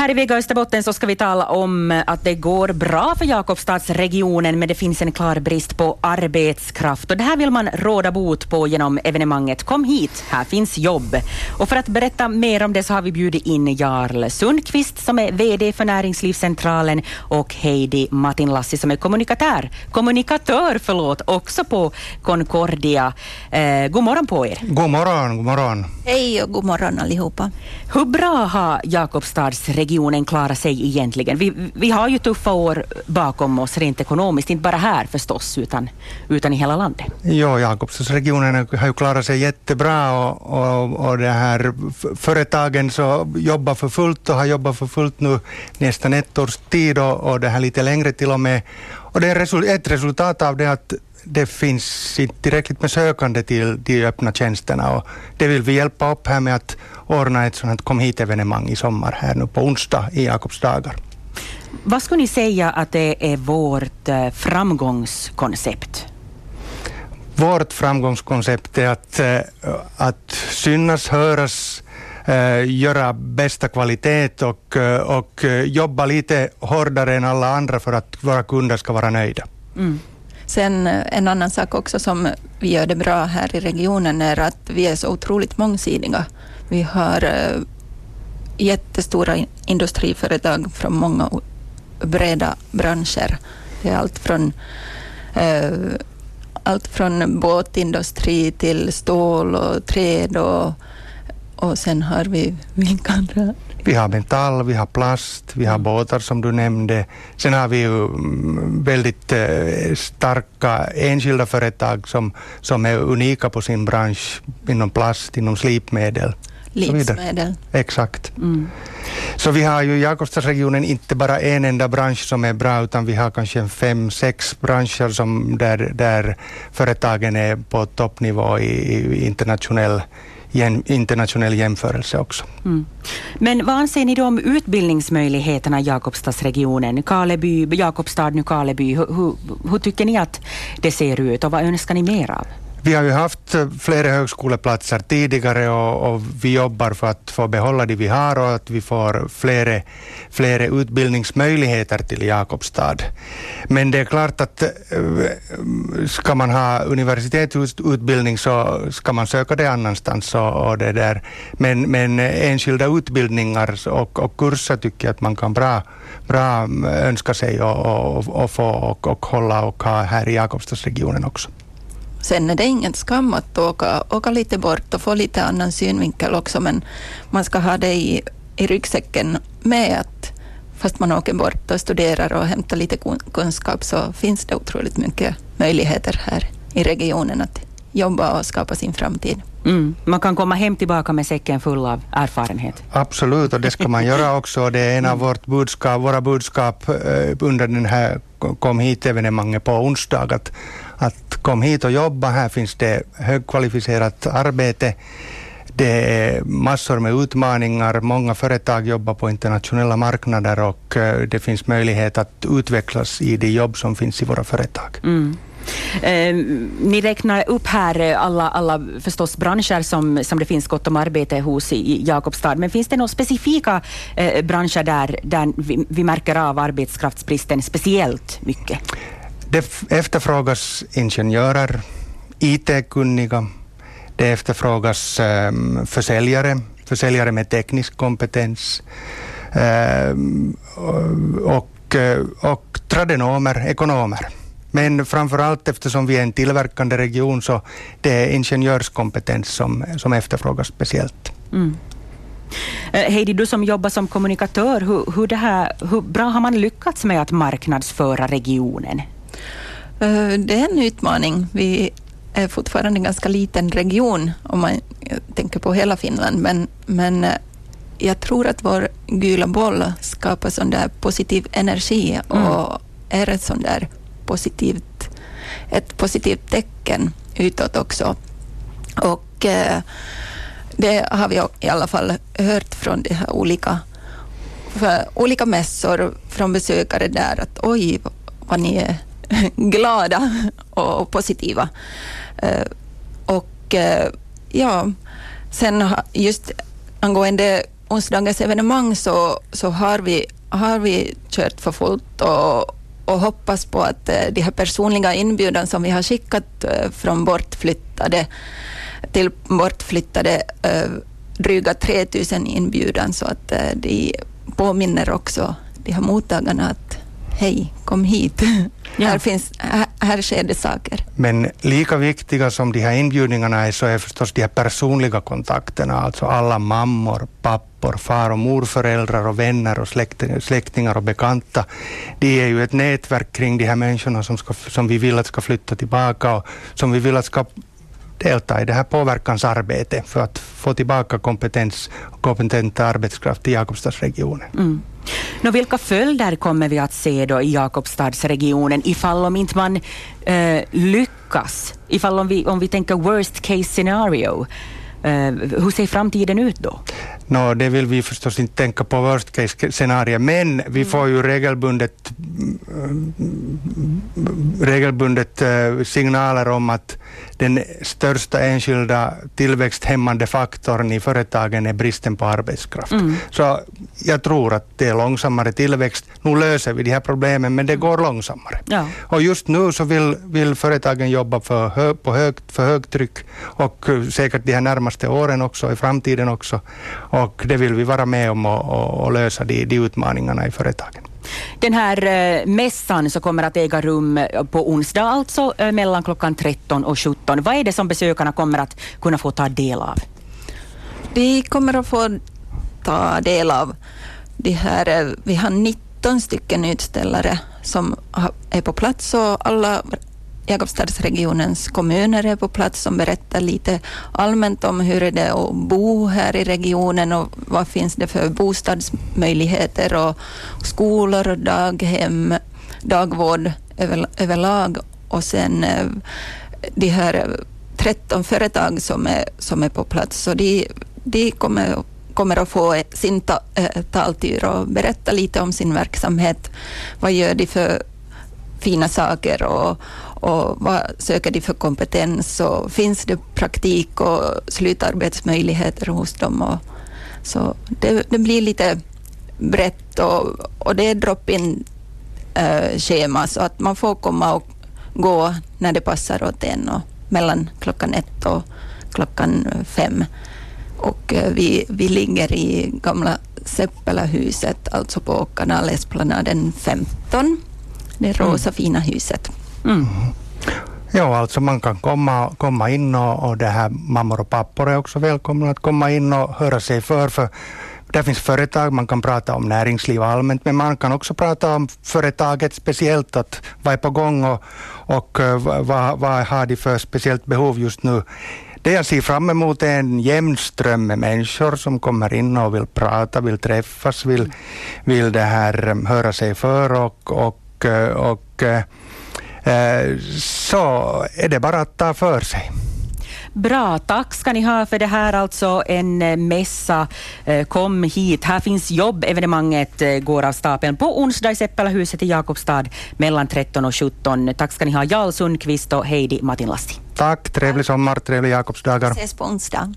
Här i Vega Österbotten så ska vi tala om att det går bra för Jakobstadsregionen men det finns en klar brist på arbetskraft och det här vill man råda bot på genom evenemanget Kom hit, här finns jobb. Och för att berätta mer om det så har vi bjudit in Jarl Sundqvist som är VD för Näringslivscentralen och Heidi Martin Lassi som är kommunikatör, kommunikatör förlåt, också på Concordia. Eh, god morgon på er. God morgon, god morgon. Hej och god morgon allihopa. Hur bra har Jakobstadsregionen regionen klarat sig egentligen? Vi, vi har ju tuffa år bakom oss rent ekonomiskt, inte bara här förstås, utan, utan i hela landet. Ja, Jakobstadsregionen har ju klarat sig jättebra och, och, och det här företagen så jobbar för fullt och har jobbat för fullt nu nästan ett års tid och, och det här lite längre till och med. Och det är ett resultat av det att det finns inte tillräckligt med sökande till de öppna tjänsterna och det vill vi hjälpa upp här med att ordna ett sådant kom hit-evenemang i sommar här nu på onsdag i Jakobsdagar. Vad skulle ni säga att det är vårt eh, framgångskoncept? Vårt framgångskoncept är att, eh, att synas, höras, eh, göra bästa kvalitet och, och jobba lite hårdare än alla andra för att våra kunder ska vara nöjda. Mm. Sen eh, en annan sak också som vi gör det bra här i regionen är att vi är så otroligt mångsidiga. Vi har eh, jättestora industriföretag från många breda branscher. Det är allt från, eh, allt från båtindustri till stål och träd och, och sen har vi vilka andra? Vi har metall, vi har plast, vi har mm. båtar som du nämnde. Sen har vi ju mm, väldigt eh, starka enskilda företag som, som är unika på sin bransch inom plast, inom slipmedel. Livsmedel. Exakt. Mm. Så vi har ju i Jakobstadsregionen inte bara en enda bransch som är bra, utan vi har kanske fem, sex branscher som där, där företagen är på toppnivå i, i internationell internationell jämförelse också. Mm. Men vad anser ni då om utbildningsmöjligheterna i Jakobstadsregionen? Kaleby, Jakobstad-Kaleby, hur, hur, hur tycker ni att det ser ut och vad önskar ni mer av? Vi har ju haft eh, flera högskoleplatser tidigare och, och, vi jobbar för att få behålla det vi har och att vi får flera, flera utbildningsmöjligheter till Jakobstad. Men det är klart att eh, ska man ha universitetsutbildning så ska man söka det annanstans. Och, och det där. Men, men enskilda utbildningar och, och kurser tycker jag att man kan bra, bra mm, önska sig och, och, och få och, och hålla och ha här i Jakobstadsregionen också. Sen är det ingen skam att åka, åka lite bort och få lite annan synvinkel också, men man ska ha det i, i ryggsäcken med att fast man åker bort och studerar och hämtar lite kunskap så finns det otroligt mycket möjligheter här i regionen att jobba och skapa sin framtid. Mm. Man kan komma hem tillbaka med säcken full av erfarenhet. Absolut, och det ska man göra också. Det är en av mm. vårt budskap, våra budskap eh, under den här Kom hit-evenemanget på onsdag. Att, att kom hit och jobba, här finns det högkvalificerat arbete. Det är massor med utmaningar, många företag jobbar på internationella marknader och eh, det finns möjlighet att utvecklas i de jobb som finns i våra företag. Mm. Eh, ni räknar upp här eh, alla, alla förstås branscher som, som det finns gott om arbete hos i Jakobstad, men finns det några specifika eh, branscher där, där vi, vi märker av arbetskraftsbristen speciellt mycket? Det efterfrågas ingenjörer, IT-kunniga, det efterfrågas eh, försäljare, försäljare med teknisk kompetens ehm, eh, och, och tradenomer, ekonomer. Men framför allt eftersom vi är en tillverkande region så det är ingenjörskompetens som, som efterfrågas speciellt. Mm. Eh, Heidi, du som jobbar som kommunikatör, hur, hur, det här, hur bra har man lyckats med att marknadsföra regionen? Eh, det är en utmaning. Vi är fortfarande en ganska liten region om man tänker på hela Finland, men, men eh, jag tror att vår gula boll skapar sån där positiv energi och mm. är ett sån där positivt, ett positivt tecken utåt också. Och eh, det har vi i alla fall hört från de här olika, olika mässor från besökare där att oj vad ni är glada och positiva. Eh, och eh, ja, sen just angående onsdagens evenemang så, så har, vi, har vi kört för fullt och, och hoppas på att eh, de här personliga inbjudan som vi har skickat eh, från bortflyttade till bortflyttade eh, dryga 3000 inbjudan. Så att de påminner också de här mottagarna att hej, kom hit. Ja. Här, finns, här, här sker det saker. Men lika viktiga som de här inbjudningarna är så är förstås de här personliga kontakterna, alltså alla mammor, pappor, far och morföräldrar och vänner och släktingar och bekanta. De är ju ett nätverk kring de här människorna som, ska, som vi vill att ska flytta tillbaka och som vi vill att ska delta i det här påverkansarbetet för att få tillbaka kompetens och kompetent arbetskraft i Jakobstadsregionen. Mm. Nå, vilka följder kommer vi att se då i Jakobstadsregionen ifall om inte man eh, lyckas? Ifall om vi, om vi tänker worst case scenario, eh, hur ser framtiden ut då? No, det vill vi förstås inte tänka på worst case scenario, men vi får ju regelbundet, regelbundet eh, signaler om att den största enskilda tillväxthämmande faktorn i företagen är bristen på arbetskraft. Mm. Så jag tror att det är långsammare tillväxt. Nu löser vi de här problemen, men det går långsammare. Ja. Och just nu så vill, vill företagen jobba för, hö, på högt, för högtryck och säkert de här närmaste åren också, i framtiden också. Och det vill vi vara med om och, och, och lösa de, de utmaningarna i företagen. Den här eh, mässan som kommer att äga rum eh, på onsdag, alltså eh, mellan klockan 13 och 17. Vad är det som besökarna kommer att kunna få ta del av? De kommer att få ta del av de här, vi har 19 stycken utställare som är på plats och alla Jakobstadsregionens kommuner är på plats som berättar lite allmänt om hur är det att bo här i regionen och vad finns det för bostadsmöjligheter och skolor, och daghem, dagvård över, överlag och sen eh, de här 13 företag som är, som är på plats. Så de, de kommer, kommer att få sin ta, eh, äh, taltur och berätta lite om sin verksamhet. Vad gör de för fina saker och, och vad söker de för kompetens och finns det praktik och slutarbetsmöjligheter hos dem. Och, så det, det blir lite brett och, och det är drop-in äh, schema så att man får komma och gå när det passar åt en och mellan klockan ett och klockan fem. Och eh, vi, vi ligger i gamla Seppelahuset, alltså på Kanalesplanaden 15. Det rosa mm. fina huset. Mm. Ja, alltså man kan komma, komma in och, och det här mammor och pappor är också välkomna att komma in och höra sig för. för där finns företag, man kan prata om näringsliv allmänt, men man kan också prata om företaget speciellt, att vad är på gång och, eh, och vad, vad har de för speciellt behov just nu. Det jag ser fram emot är en jämn ström med människor som kommer in och vill prata, vill träffas, vill, vill det här eh, höra sig för och, och, eh, och, och så är det bara att ta för sig. Bra, tack ska ni ha för det här alltså en eh, mässa. Eh, kom hit, här finns jobb. Evenemanget går av stapeln på onsdag i Seppalahuset i Jakobstad mellan 13 och 17. Tack ska ni ha Jarl Sundqvist och Heidi Martinlasti. Tack, trevlig sommar, trevliga Jakobsdagar. Ses på onsdag.